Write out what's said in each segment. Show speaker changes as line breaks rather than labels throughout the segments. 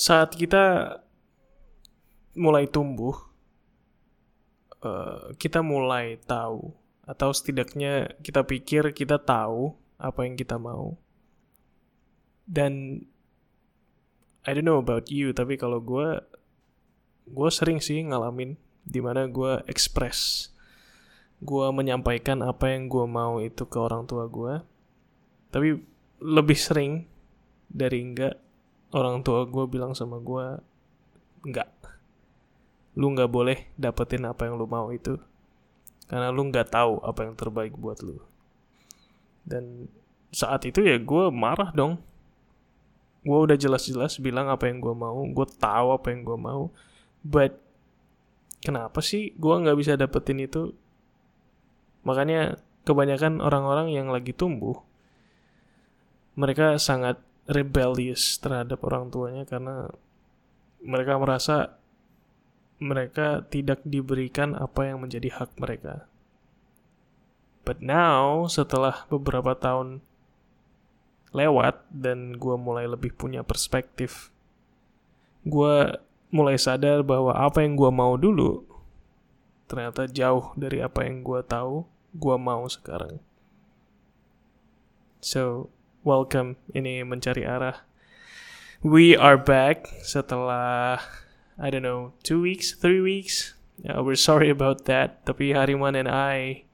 saat kita mulai tumbuh, uh, kita mulai tahu, atau setidaknya kita pikir kita tahu apa yang kita mau. Dan I don't know about you, tapi kalau gue, gue sering sih ngalamin di mana gue express, gue menyampaikan apa yang gue mau itu ke orang tua gue. Tapi lebih sering dari enggak orang tua gue bilang sama gue enggak lu nggak boleh dapetin apa yang lu mau itu. Karena lu nggak tahu apa yang terbaik buat lu. Dan saat itu ya gue marah dong. Gue udah jelas-jelas bilang apa yang gue mau gue tahu apa yang gue mau. But kenapa sih gue nggak bisa dapetin itu? Makanya kebanyakan orang-orang yang lagi tumbuh mereka sangat rebellious terhadap orang tuanya karena mereka merasa mereka tidak diberikan apa yang menjadi hak mereka. But now, setelah beberapa tahun lewat dan gue mulai lebih punya perspektif, gue mulai sadar bahwa apa yang gue mau dulu ternyata jauh dari apa yang gue tahu gue mau sekarang. So, welcome ini mencari arah. We are back setelah I don't know two weeks, three weeks. Yeah, we're sorry about that. Tapi Hariman and I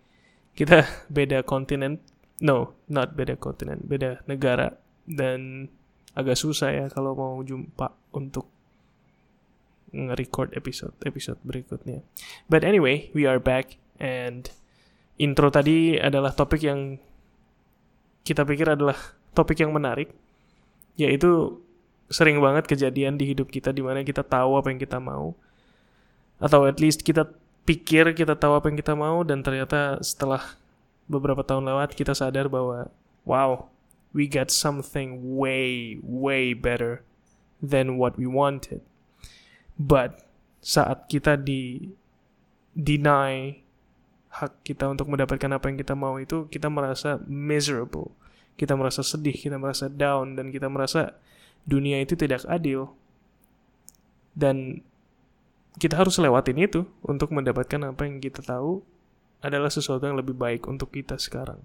kita beda kontinen. No, not beda kontinen, beda negara dan agak susah ya kalau mau jumpa untuk nge-record episode episode berikutnya. But anyway, we are back and intro tadi adalah topik yang kita pikir adalah topik yang menarik, yaitu sering banget kejadian di hidup kita di mana kita tahu apa yang kita mau, atau at least kita pikir kita tahu apa yang kita mau dan ternyata setelah beberapa tahun lewat kita sadar bahwa wow, we got something way way better than what we wanted. But saat kita di deny hak kita untuk mendapatkan apa yang kita mau itu kita merasa miserable kita merasa sedih, kita merasa down, dan kita merasa dunia itu tidak adil. Dan kita harus lewatin itu untuk mendapatkan apa yang kita tahu adalah sesuatu yang lebih baik untuk kita sekarang.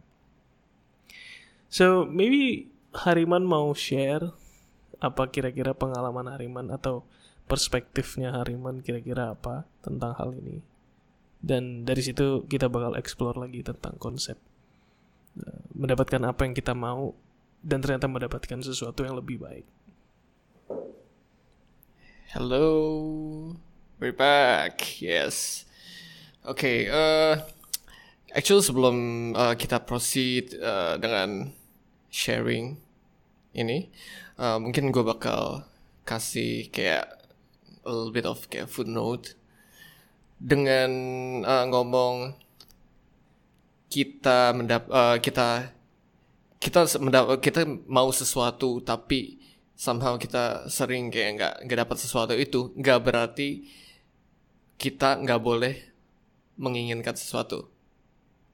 So, maybe Hariman mau share apa kira-kira pengalaman Hariman atau perspektifnya Hariman kira-kira apa tentang hal ini. Dan dari situ kita bakal explore lagi tentang konsep mendapatkan apa yang kita mau dan ternyata mendapatkan sesuatu yang lebih baik.
Hello, we're back. Yes. Oke, okay, uh, actually sebelum uh, kita proceed uh, dengan sharing ini, uh, mungkin gue bakal kasih kayak a little bit of kayak footnote dengan uh, ngomong kita mendap uh, kita kita mendap kita mau sesuatu tapi somehow kita sering kayak nggak nggak dapat sesuatu itu nggak berarti kita nggak boleh menginginkan sesuatu.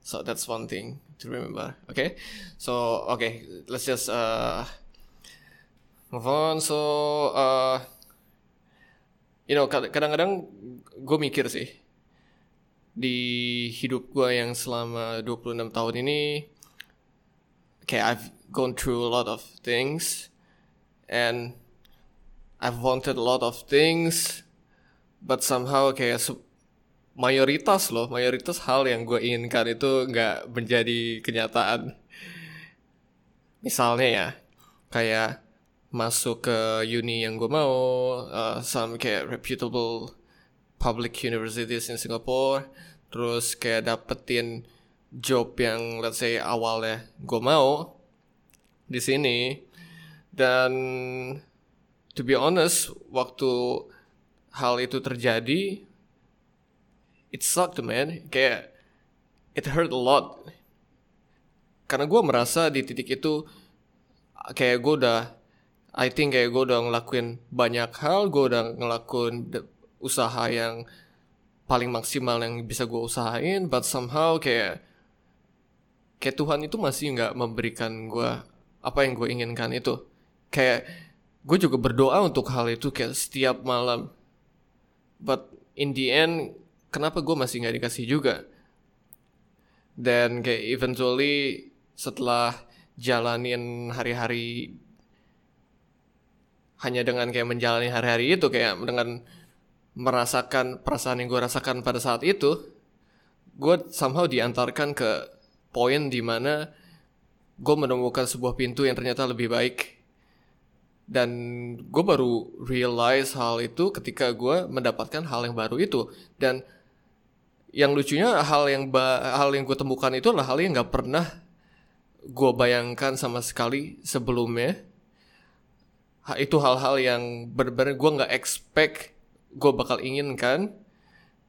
So that's one thing to remember okay? So okay let's just uh, move on. So uh, you know kadang-kadang gue mikir sih di hidup gue yang selama 26 tahun ini kayak I've gone through a lot of things and I've wanted a lot of things but somehow kayak mayoritas loh mayoritas hal yang gue inginkan itu nggak menjadi kenyataan. Misalnya ya kayak masuk ke uni yang gue mau uh, some kayak reputable public universities in Singapore terus kayak dapetin job yang let's say awalnya gue mau di sini. Dan to be honest waktu hal itu terjadi it sucked man. Kayak it hurt a lot. Karena gue merasa di titik itu kayak gue udah I think kayak gue udah ngelakuin banyak hal gue udah ngelakuin usaha yang paling maksimal yang bisa gue usahain but somehow kayak kayak Tuhan itu masih nggak memberikan gue apa yang gue inginkan itu. Kayak gue juga berdoa untuk hal itu kayak setiap malam. But in the end kenapa gue masih nggak dikasih juga? Dan kayak eventually setelah jalanin hari-hari hanya dengan kayak menjalani hari-hari itu kayak dengan merasakan perasaan yang gue rasakan pada saat itu gue somehow diantarkan ke poin di mana gue menemukan sebuah pintu yang ternyata lebih baik. Dan gue baru realize hal itu ketika gue mendapatkan hal yang baru itu. Dan yang lucunya hal yang hal yang gue temukan itu adalah hal yang nggak pernah gue bayangkan sama sekali sebelumnya. Itu hal-hal yang benar-benar gue nggak expect gue bakal inginkan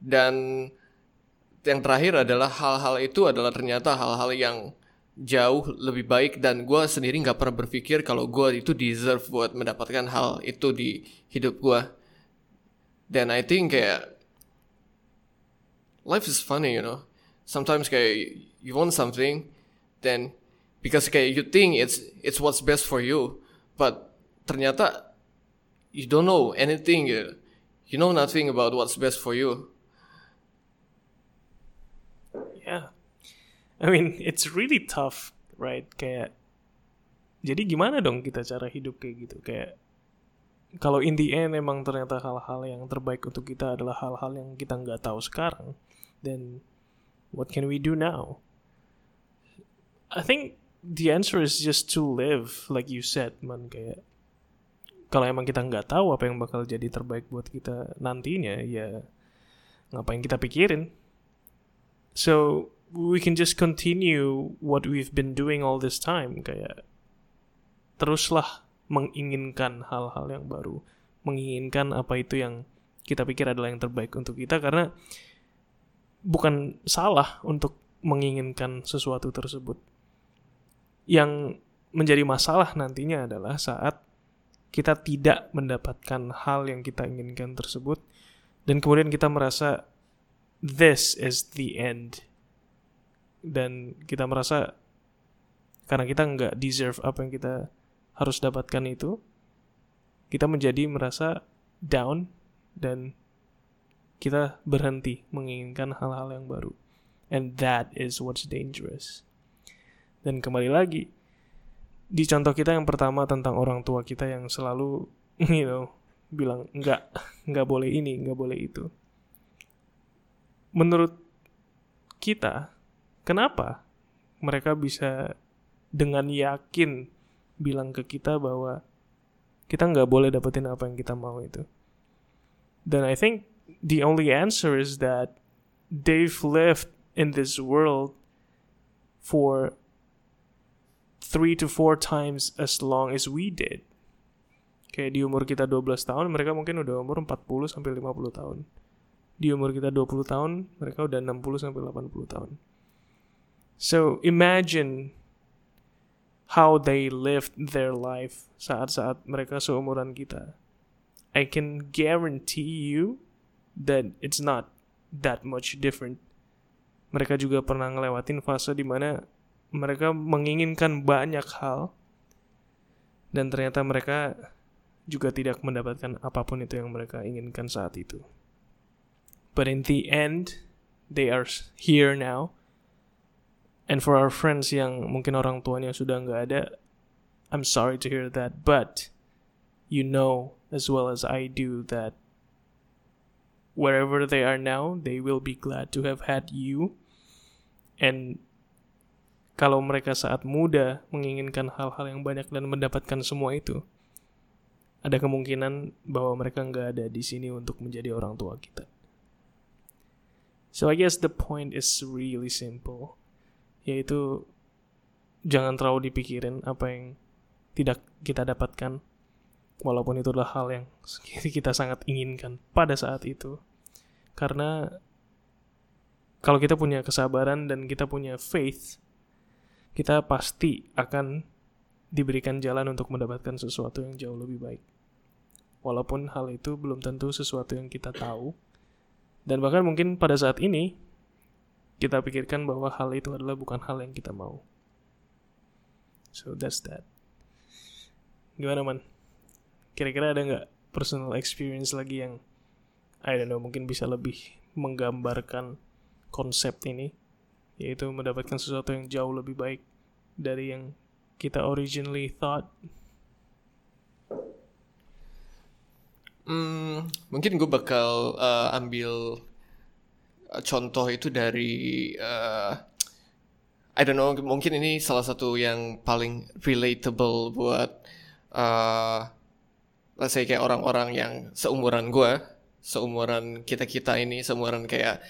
dan yang terakhir adalah hal-hal itu adalah ternyata hal-hal yang jauh lebih baik dan gue sendiri nggak pernah berpikir kalau gue itu deserve buat mendapatkan hal itu di hidup gue dan I think kayak life is funny you know. Sometimes kayak you want something then because kayak you think it's it's what's best for you but ternyata you don't know anything you, you know nothing about what's best for you.
Yeah. I mean it's really tough right? Kayak jadi gimana dong kita cara hidup kayak gitu? Kayak kalau in the end emang ternyata hal-hal yang terbaik untuk kita adalah hal-hal yang kita nggak tahu sekarang then what can we do now? I think the answer is just to live like you said man kayak kalau emang kita nggak tahu apa yang bakal jadi terbaik buat kita nantinya ya ngapain kita pikirin? So we can just continue what we've been doing all this time. Kayak teruslah menginginkan hal-hal yang baru. Menginginkan apa itu yang kita pikir adalah yang terbaik untuk kita. Karena bukan salah untuk menginginkan sesuatu tersebut. Yang menjadi masalah nantinya adalah saat kita tidak mendapatkan hal yang kita inginkan tersebut dan kemudian kita merasa this is the end. Dan kita merasa karena kita nggak deserve apa yang kita harus dapatkan itu kita menjadi merasa down dan kita berhenti menginginkan hal-hal yang baru. And that is what's dangerous. Dan kembali lagi di contoh kita yang pertama tentang orang tua kita yang selalu you know bilang nggak nggak boleh ini nggak boleh itu. Menurut kita kenapa mereka bisa dengan yakin bilang ke kita bahwa kita nggak boleh dapetin apa yang kita mau itu? Dan I think the only answer is that they've lived in this world for three to four times as long as we did. Kayak di umur kita 12 tahun, mereka mungkin udah umur 40 sampai 50 tahun. Di umur kita 20 tahun, mereka udah 60 sampai 80 tahun. So, imagine how they lived their life saat-saat mereka seumuran kita. I can guarantee you that it's not that much different. Mereka juga pernah ngelewatin fase di mana mereka menginginkan banyak hal dan ternyata mereka juga tidak mendapatkan apa pun itu yang mereka inginkan saat itu. But in the end, they are here now. And for our friends yang mungkin orang tuanya sudah nggak ada, I'm sorry to hear that. But you know as well as I do that wherever they are now, they will be glad to have had you. And kalau mereka saat muda menginginkan hal-hal yang banyak dan mendapatkan semua itu, ada kemungkinan bahwa mereka nggak ada di sini untuk menjadi orang tua kita. So I guess the point is really simple, yaitu jangan terlalu dipikirin apa yang tidak kita dapatkan, walaupun itu adalah hal yang kita sangat inginkan pada saat itu. Karena kalau kita punya kesabaran dan kita punya faith, kita pasti akan diberikan jalan untuk mendapatkan sesuatu yang jauh lebih baik. Walaupun hal itu belum tentu sesuatu yang kita tahu, dan bahkan mungkin pada saat ini kita pikirkan bahwa hal itu adalah bukan hal yang kita mau. So that's that. Gimana man? kira-kira ada nggak personal experience lagi yang I don't know mungkin bisa lebih menggambarkan konsep ini yaitu mendapatkan sesuatu yang jauh lebih baik dari yang kita originally thought.
Hmm, mungkin gue bakal uh, ambil uh, contoh itu dari uh, I don't know mungkin ini salah satu yang paling relatable buat uh, let's kayak orang-orang yang seumuran gue seumuran kita kita ini seumuran kayak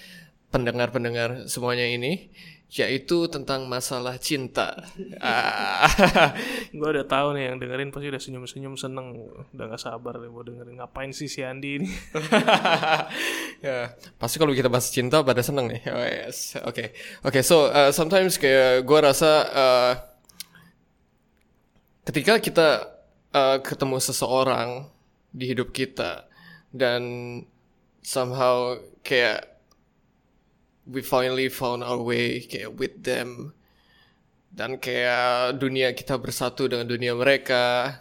pendengar-pendengar semuanya ini yaitu tentang masalah cinta. Ah.
gue udah tahu nih yang dengerin pasti udah senyum-senyum seneng, udah gak sabar deh mau dengerin ngapain sih si Andi ini.
ya, pasti kalau kita bahas cinta pada seneng nih. Oh yes, oke, okay. oke. Okay, so uh, sometimes kayak gue rasa uh, ketika kita uh, ketemu seseorang di hidup kita dan somehow kayak we finally found our way kayak with them. Dan kayak dunia kita bersatu dengan dunia mereka.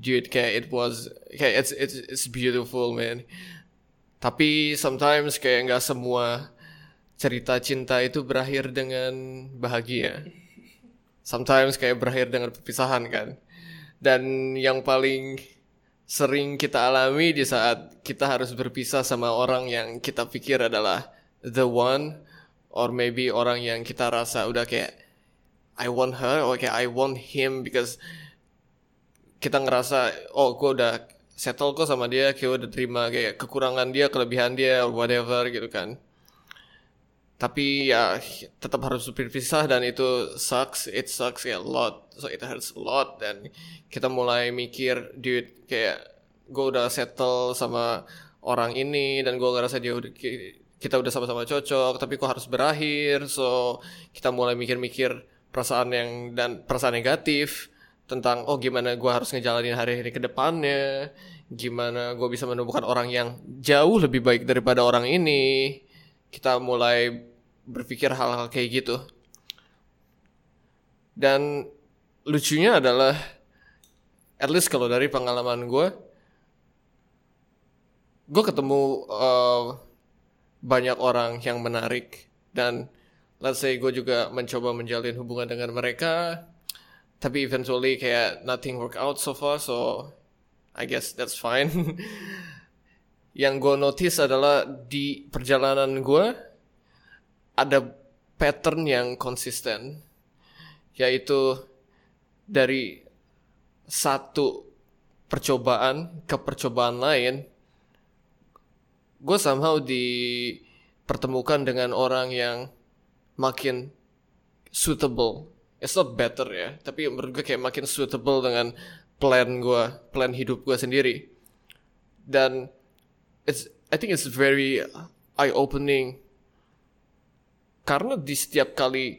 Dude kayak it was kayak it's it's it's beautiful man. Tapi sometimes kayak nggak semua cerita cinta itu berakhir dengan bahagia. Sometimes kayak berakhir dengan perpisahan kan? Dan yang paling sering kita alami di saat kita harus berpisah sama orang yang kita pikir adalah the one or maybe orang yang kita rasa udah kayak I want her or kayak I want him because kita ngerasa oh gue udah settle kok sama dia kayak udah terima kayak kekurangan dia kelebihan dia or whatever gitu kan. Tapi ya tetap harus berpisah dan itu sucks. It sucks a lot. So it hurts a lot. Dan kita mulai mikir dude kayak gue udah settle sama orang ini dan gue ngerasa dia udah kita udah sama-sama cocok tapi kok harus berakhir? So kita mulai mikir-mikir perasaan yang dan perasaan negatif tentang oh gimana gue harus ngejalanin hari-hari ke depannya? Gimana gue bisa menemukan orang yang jauh lebih baik daripada orang ini? Kita mulai berpikir hal-hal kayak gitu. Dan lucunya adalah at least kalau dari pengalaman gue gue ketemu uh, banyak orang yang menarik. Dan let's say gue juga mencoba menjalin hubungan dengan mereka tapi eventually kayak nothing work out so far so I guess that's fine. Yang gue notice adalah di perjalanan gue ada pattern yang konsisten. Yaitu dari satu percobaan ke percobaan lain gue somehow dipertemukan dengan orang yang makin suitable. It's not better ya, tapi menurut gue kayak makin suitable dengan plan gue, plan hidup gue sendiri. Dan it's, I think it's very eye opening karena di setiap kali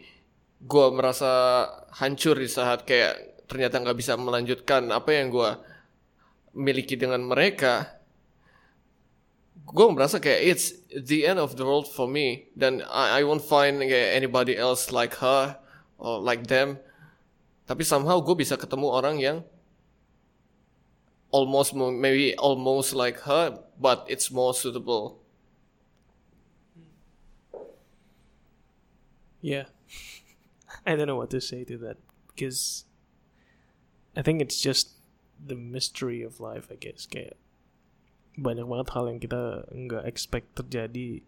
gue merasa hancur di saat kayak ternyata nggak bisa melanjutkan apa yang gue miliki dengan mereka gue merasa kayak it's the end of the world for me. Dan I, I won't find anybody else like her or like them. Tapi somehow gue bisa ketemu orang yang almost maybe almost like her but it's more suitable.
Yeah. I don't know what to say to that because I think it's just the mystery of life I guess kayak banyak banget hal yang kita nggak expect terjadi.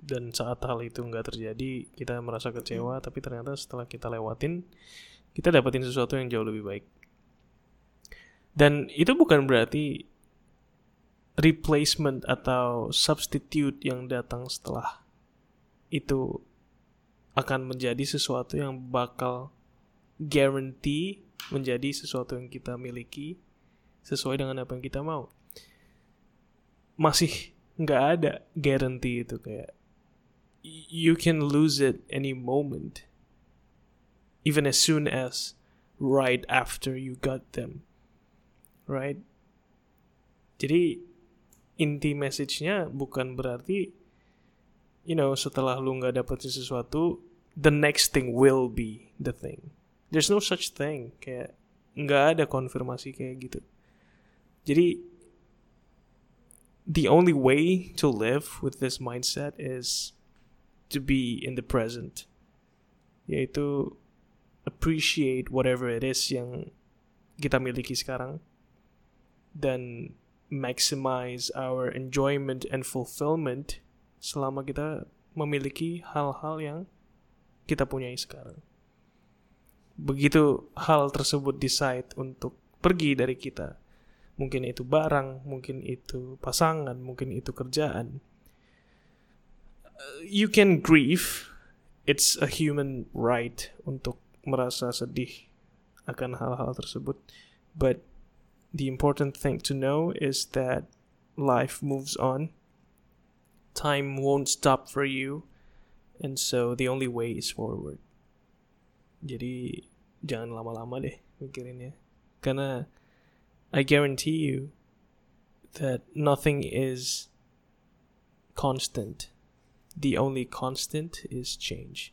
Dan saat hal itu nggak terjadi kita merasa kecewa. Hmm. tapi ternyata setelah kita lewatin kita dapetin sesuatu yang jauh lebih baik. Dan itu bukan berarti replacement atau substitute yang datang setelah itu akan menjadi sesuatu yang bakal guarantee menjadi sesuatu yang kita miliki sesuai dengan apa yang kita mau masih nggak ada guarantee itu kayak you can lose it any moment even as soon as right after you got them right? Jadi inti message-nya bukan berarti you know setelah lu nggak dapetin sesuatu the next thing will be the thing. There's no such thing kayak nggak ada konfirmasi kayak gitu. Jadi the only way to live with this mindset is to be in the present. Yaitu appreciate whatever it is yang kita miliki sekarang dan maximize our enjoyment and fulfillment selama kita memiliki hal-hal yang kita punyai sekarang. Begitu hal tersebut decide untuk pergi dari kita, mungkin itu barang, mungkin itu pasangan, mungkin itu kerjaan. You can grieve, it's a human right untuk merasa sedih akan hal-hal tersebut, but the important thing to know is that life moves on. Time won't stop for you, and so the only way is forward. Jadi jangan lama-lama deh mikirinnya. Karena I guarantee you that nothing is constant. The only constant is change.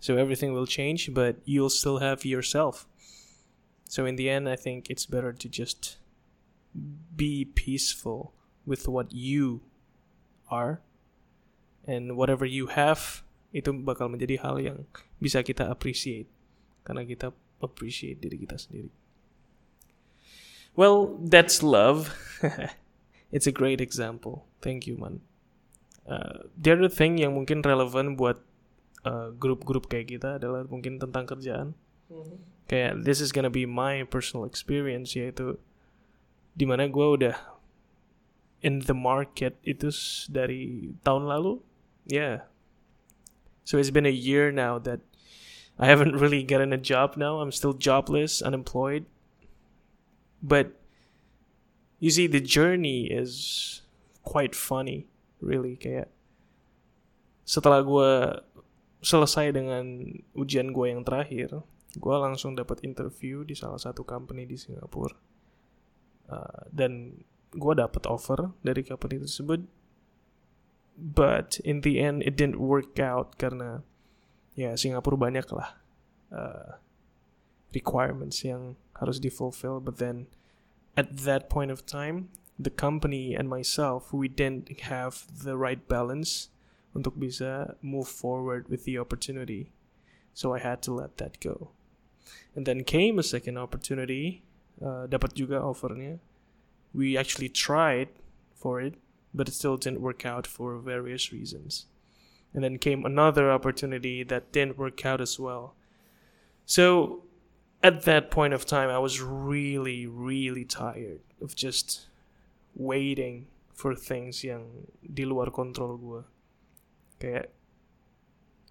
So everything will change, but you'll still have yourself. So in the end, I think it's better to just be peaceful with what you are and whatever you have itu bakal menjadi hal yang bisa kita appreciate karena kita appreciate diri kita sendiri. Well, that's love. it's a great example. Thank you, man. Uh, the other thing yang mungkin relevan buat uh, grup-grup kayak kita adalah mungkin tentang kerjaan. Kayak this is gonna be my personal experience yaitu di mana gue udah in the market itu dari tahun lalu, yeah. So it's been a year now that I haven't really gotten a job now. I'm still jobless, unemployed. But you see, the journey is quite funny, really. Kayak setelah gue selesai dengan ujian gue yang terakhir, gue langsung dapat interview di salah satu company di Singapura. Uh, dan gue dapat offer dari company tersebut. But in the end, it didn't work out karena ya Singapura banyak lah uh, requirements yang harus di fulfill. But then at that point of time, the company and myself, we didn't have the right balance untuk bisa move forward with the opportunity. So I had to let that go. And then came a second opportunity, uh, dapat juga offernya. We actually tried for it, but it still didn't work out for various reasons. And then came another opportunity that didn't work out as well. So at that point of time, I was really, really tired of just waiting for things yang di luar kontrol gue.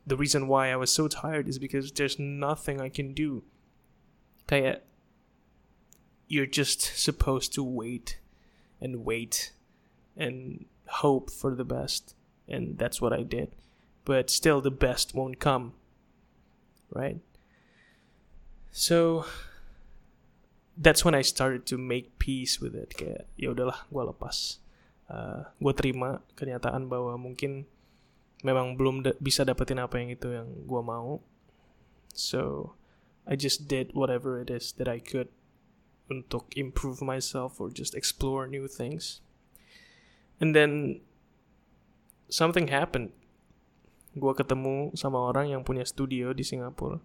The reason why I was so tired is because there's nothing I can do. Kayak you're just supposed to wait and wait and hope for the best. And that's what I did. But still, the best won't come. Right? So, that's when I started to make peace with it. Kayak, ya udahlah, gue lepas. Uh, gue terima kenyataan bahwa mungkin memang belum da- bisa dapetin apa yang itu yang gue mau. So, I just did whatever it is that I could untuk improve myself or just explore new things. And then something happened. Gua ketemu sama orang yang punya studio di Singapura.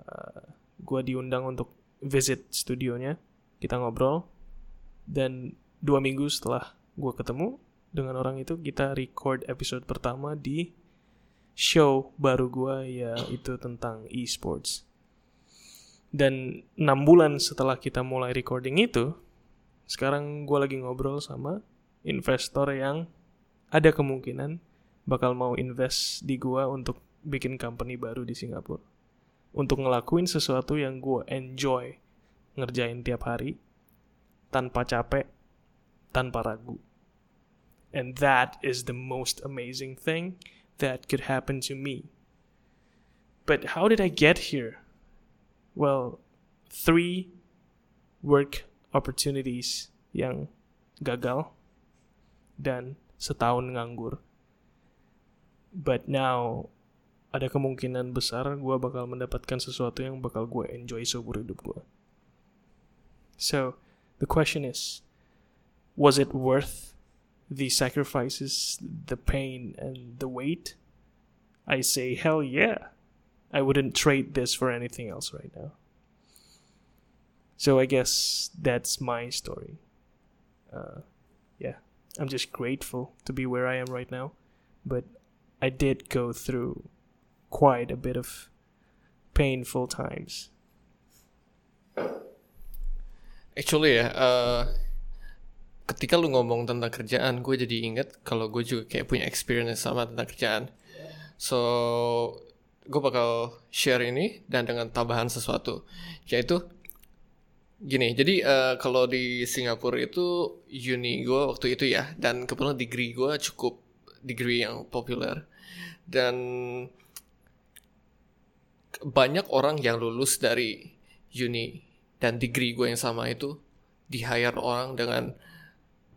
Uh, gua diundang untuk visit studionya. Kita ngobrol. Dan dua minggu setelah gua ketemu dengan orang itu, kita record episode pertama di show baru gua yaitu tentang esports. Dan 6 bulan setelah kita mulai recording itu, sekarang gue lagi ngobrol sama investor yang ada kemungkinan bakal mau invest di gue untuk bikin company baru di Singapura. Untuk ngelakuin sesuatu yang gue enjoy ngerjain tiap hari, tanpa capek, tanpa ragu. And that is the most amazing thing that could happen to me. But how did I get here? well, three work opportunities yang gagal dan setahun nganggur. But now ada kemungkinan besar gue bakal mendapatkan sesuatu yang bakal gue enjoy seumur hidup gue. So the question is, was it worth the sacrifices, the pain, and the wait? I say, hell yeah. I wouldn't trade this for anything else right now. So I guess that's my story. Uh, yeah, I'm just grateful to be where I am right now. But I did go through quite a bit of painful times.
Actually ya, uh, ketika lu ngomong tentang kerjaan, gue jadi inget kalau gue juga kayak punya experience sama tentang kerjaan. So, gue bakal share ini dan dengan tambahan sesuatu, yaitu gini. Jadi uh, kalau di Singapura itu uni gue waktu itu ya, dan kebetulan degree gue cukup degree yang populer dan banyak orang yang lulus dari uni dan degree gue yang sama itu di hire orang dengan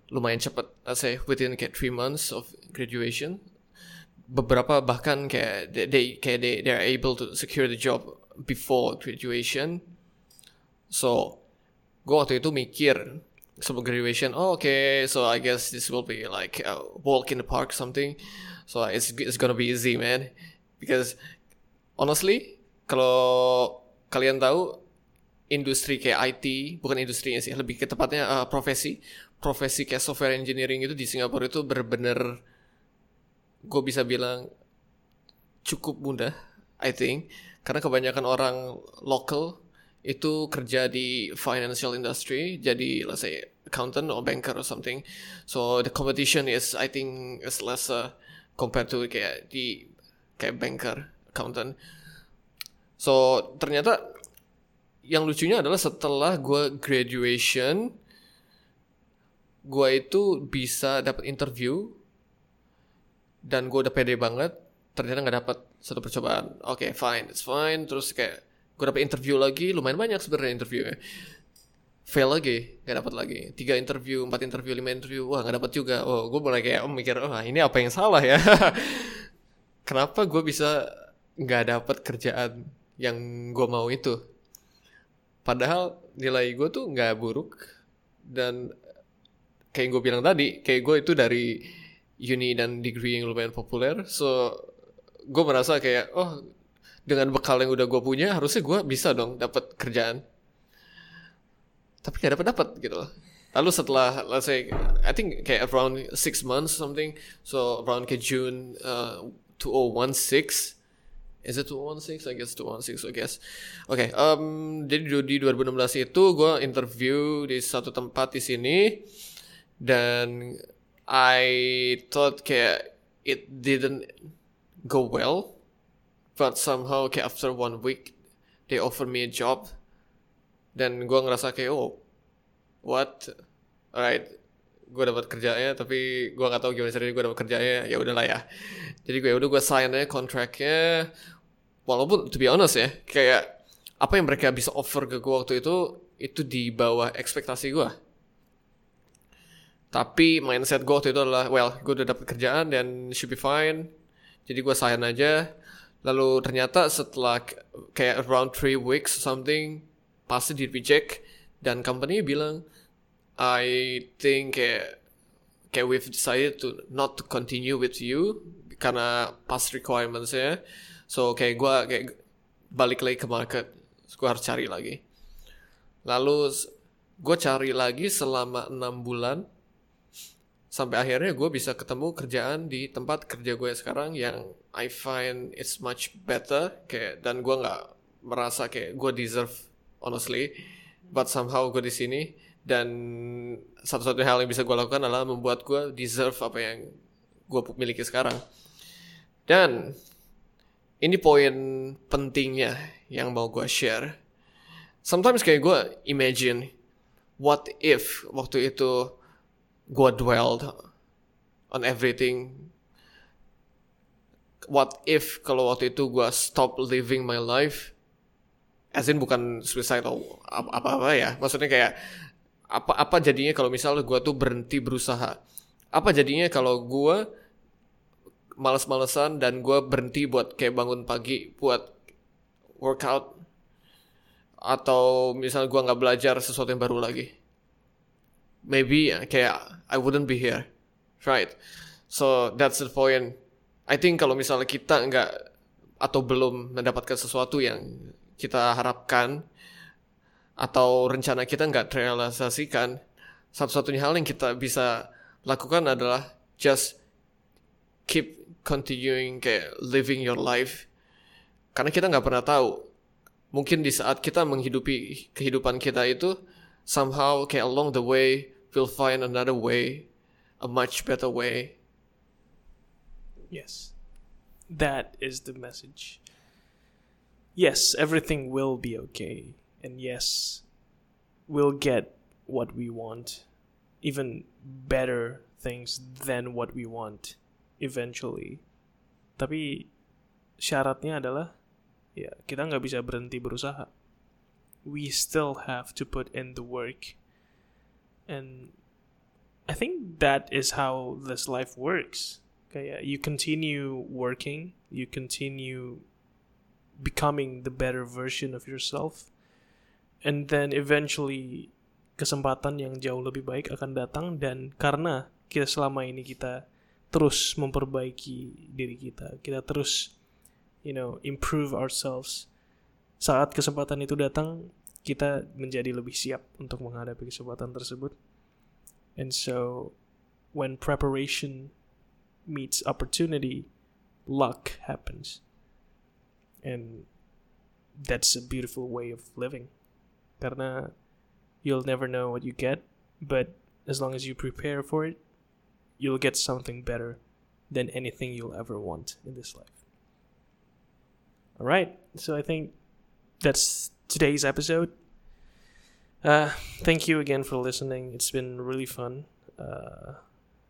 lumayan cepat, let's say within kayak three months of graduation. Beberapa bahkan kayak they, they kayak they they are able to secure the job before graduation. So, gue waktu itu mikir sebelum graduation, oh oke, okay, so I guess this will be like a walk in the park something. So it's it's gonna be easy man, because honestly kalau kalian tahu industri kayak IT bukan industrinya sih lebih ke tepatnya uh, profesi. Profesi kayak software engineering itu di Singapura itu bener-bener gue bisa bilang cukup mudah I think. Karena kebanyakan orang lokal itu kerja di financial industry jadi let's say accountant or banker or something. So the competition is I think is lesser compared to kayak di kayak banker accountant so ternyata yang lucunya adalah setelah gue graduation gue itu bisa dapat interview dan gue udah pede banget ternyata nggak dapat satu percobaan. Oke okay, fine it's fine. Terus kayak gue dapet interview lagi lumayan banyak sebenarnya interviewnya. Fail lagi nggak dapat lagi. Tiga interview empat interview lima interview wah nggak dapat juga. Oh gue mulai kayak oh, mikir oh ini apa yang salah ya? Kenapa gue bisa nggak dapat kerjaan yang gue mau itu. Padahal nilai gue tuh nggak buruk dan kayak gue bilang tadi kayak gue itu dari uni dan degree yang lumayan populer so gue merasa kayak oh dengan bekal yang udah gue punya harusnya gue bisa dong dapat kerjaan. Tapi gak dapat dapat gitu loh. Lalu setelah let's say I think kayak around six months something so around ke June uh, 2016 Is it 216? I guess 216 I guess. Oke, okay, um, jadi di 2016 itu gue interview di satu tempat di sini dan I thought kayak it didn't go well but somehow kayak after one week they offer me a job dan gue ngerasa kayak oh what alright gue dapat kerjanya tapi gue nggak tahu gimana caranya gue dapat kerjanya ya udahlah ya jadi gue ya udah gue sign aja kontraknya walaupun to be honest ya kayak apa yang mereka bisa offer ke gue waktu itu itu di bawah ekspektasi gue tapi mindset gue waktu itu adalah well gue udah dapat kerjaan dan should be fine. Jadi gue sign aja. Lalu ternyata setelah kayak around three weeks something pasti di reject. Dan company bilang I think kayak kayak we've decided to not to continue with you karena past requirements ya. So kayak gue kayak balik lagi ke market, gue harus cari lagi. Lalu gue cari lagi selama enam bulan sampai akhirnya gue bisa ketemu kerjaan di tempat kerja gue sekarang yang I find it's much better kayak dan gue nggak merasa kayak gue deserve honestly but somehow gue di sini dan satu-satunya hal yang bisa gue lakukan adalah membuat gue deserve apa yang gue miliki sekarang dan ini poin pentingnya yang mau gue share. Sometimes kayak gue imagine what if waktu itu gue dwelled on everything? What if kalau waktu itu gue stop living my life? As in bukan suicide atau apa-apa ya? Maksudnya kayak apa apa jadinya kalau misalnya gue tuh berhenti berusaha? Apa jadinya kalau gue males-malesan dan gue berhenti buat kayak bangun pagi buat workout atau misalnya gue nggak belajar sesuatu yang baru lagi maybe kayak I wouldn't be here, right? So that's the point. I think kalau misalnya kita nggak atau belum mendapatkan sesuatu yang kita harapkan atau rencana kita nggak terrealisasikan, satu-satunya hal yang kita bisa lakukan adalah just keep continuing kayak living your life karena kita nggak pernah tahu mungkin di saat kita menghidupi kehidupan kita itu somehow kayak along the way we'll find another way a much better way
Yes. That is the message. Yes, everything will be okay. And yes, we'll get what we want. Even better things than what we want eventually. Tapi syaratnya adalah ya kita nggak bisa berhenti berusaha. We still have to put in the work. And I think that is how this life works kayak you continue working you continue becoming the better version of yourself and then eventually kesempatan yang jauh lebih baik akan datang dan karena kita selama ini kita terus memperbaiki diri kita kita terus you know improve ourselves saat kesempatan itu datang kita menjadi lebih siap untuk menghadapi kesempatan tersebut and so when preparation meets opportunity, luck happens. And that's a beautiful way of living. Karena you'll never know what you get, but as long as you prepare for it, you'll get something better than anything you'll ever want in this life. All right, so I think that's today's episode. Uh, thank you again for listening. It's been really fun. Uh,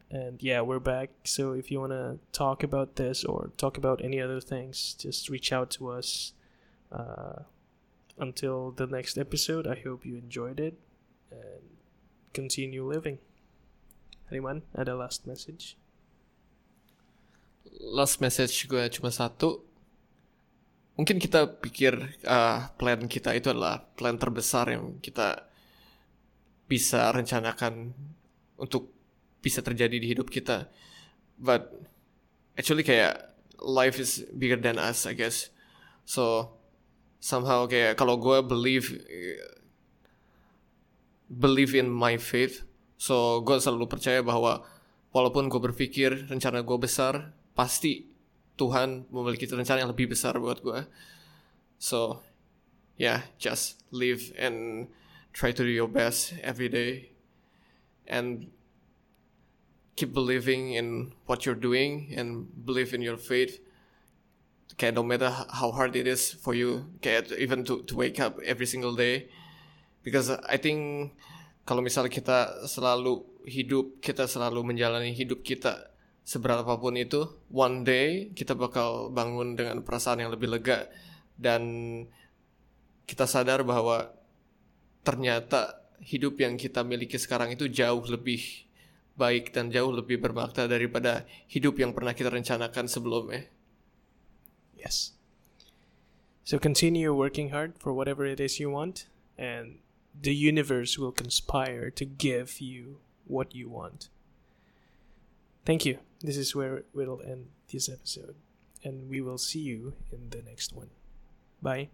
and yeah, we're back. So if you want to talk about this or talk about any other things, just reach out to us. Uh, until the next episode, I hope you enjoyed it and continue living. Anyone ada last message?
last message gue cuma satu mungkin kita pikir uh, plan kita itu adalah plan terbesar yang kita bisa rencanakan untuk bisa terjadi di hidup kita. But actually kayak life is bigger than us, I guess. So somehow kayak kalau gue believe believe in my faith, so gue selalu percaya bahwa walaupun gue berpikir rencana gue besar, pasti Tuhan memiliki rencana yang lebih besar buat gue. So yeah, just live and try to do your best every day. And keep believing in what you're doing and believe in your faith kayak no matter how hard it is for you kayak even to to wake up every single day because I think kalau misalnya kita selalu hidup kita selalu menjalani hidup kita seberapapun itu one day kita bakal bangun dengan perasaan yang lebih lega dan kita sadar bahwa ternyata hidup yang kita miliki sekarang itu jauh lebih baik dan jauh lebih bermakna daripada hidup yang pernah kita rencanakan sebelumnya.
Yes. So continue working hard for whatever it is you want, and the universe will conspire to give you what you want. Thank you. This is where we'll end this episode, and we will see you in the next one. Bye.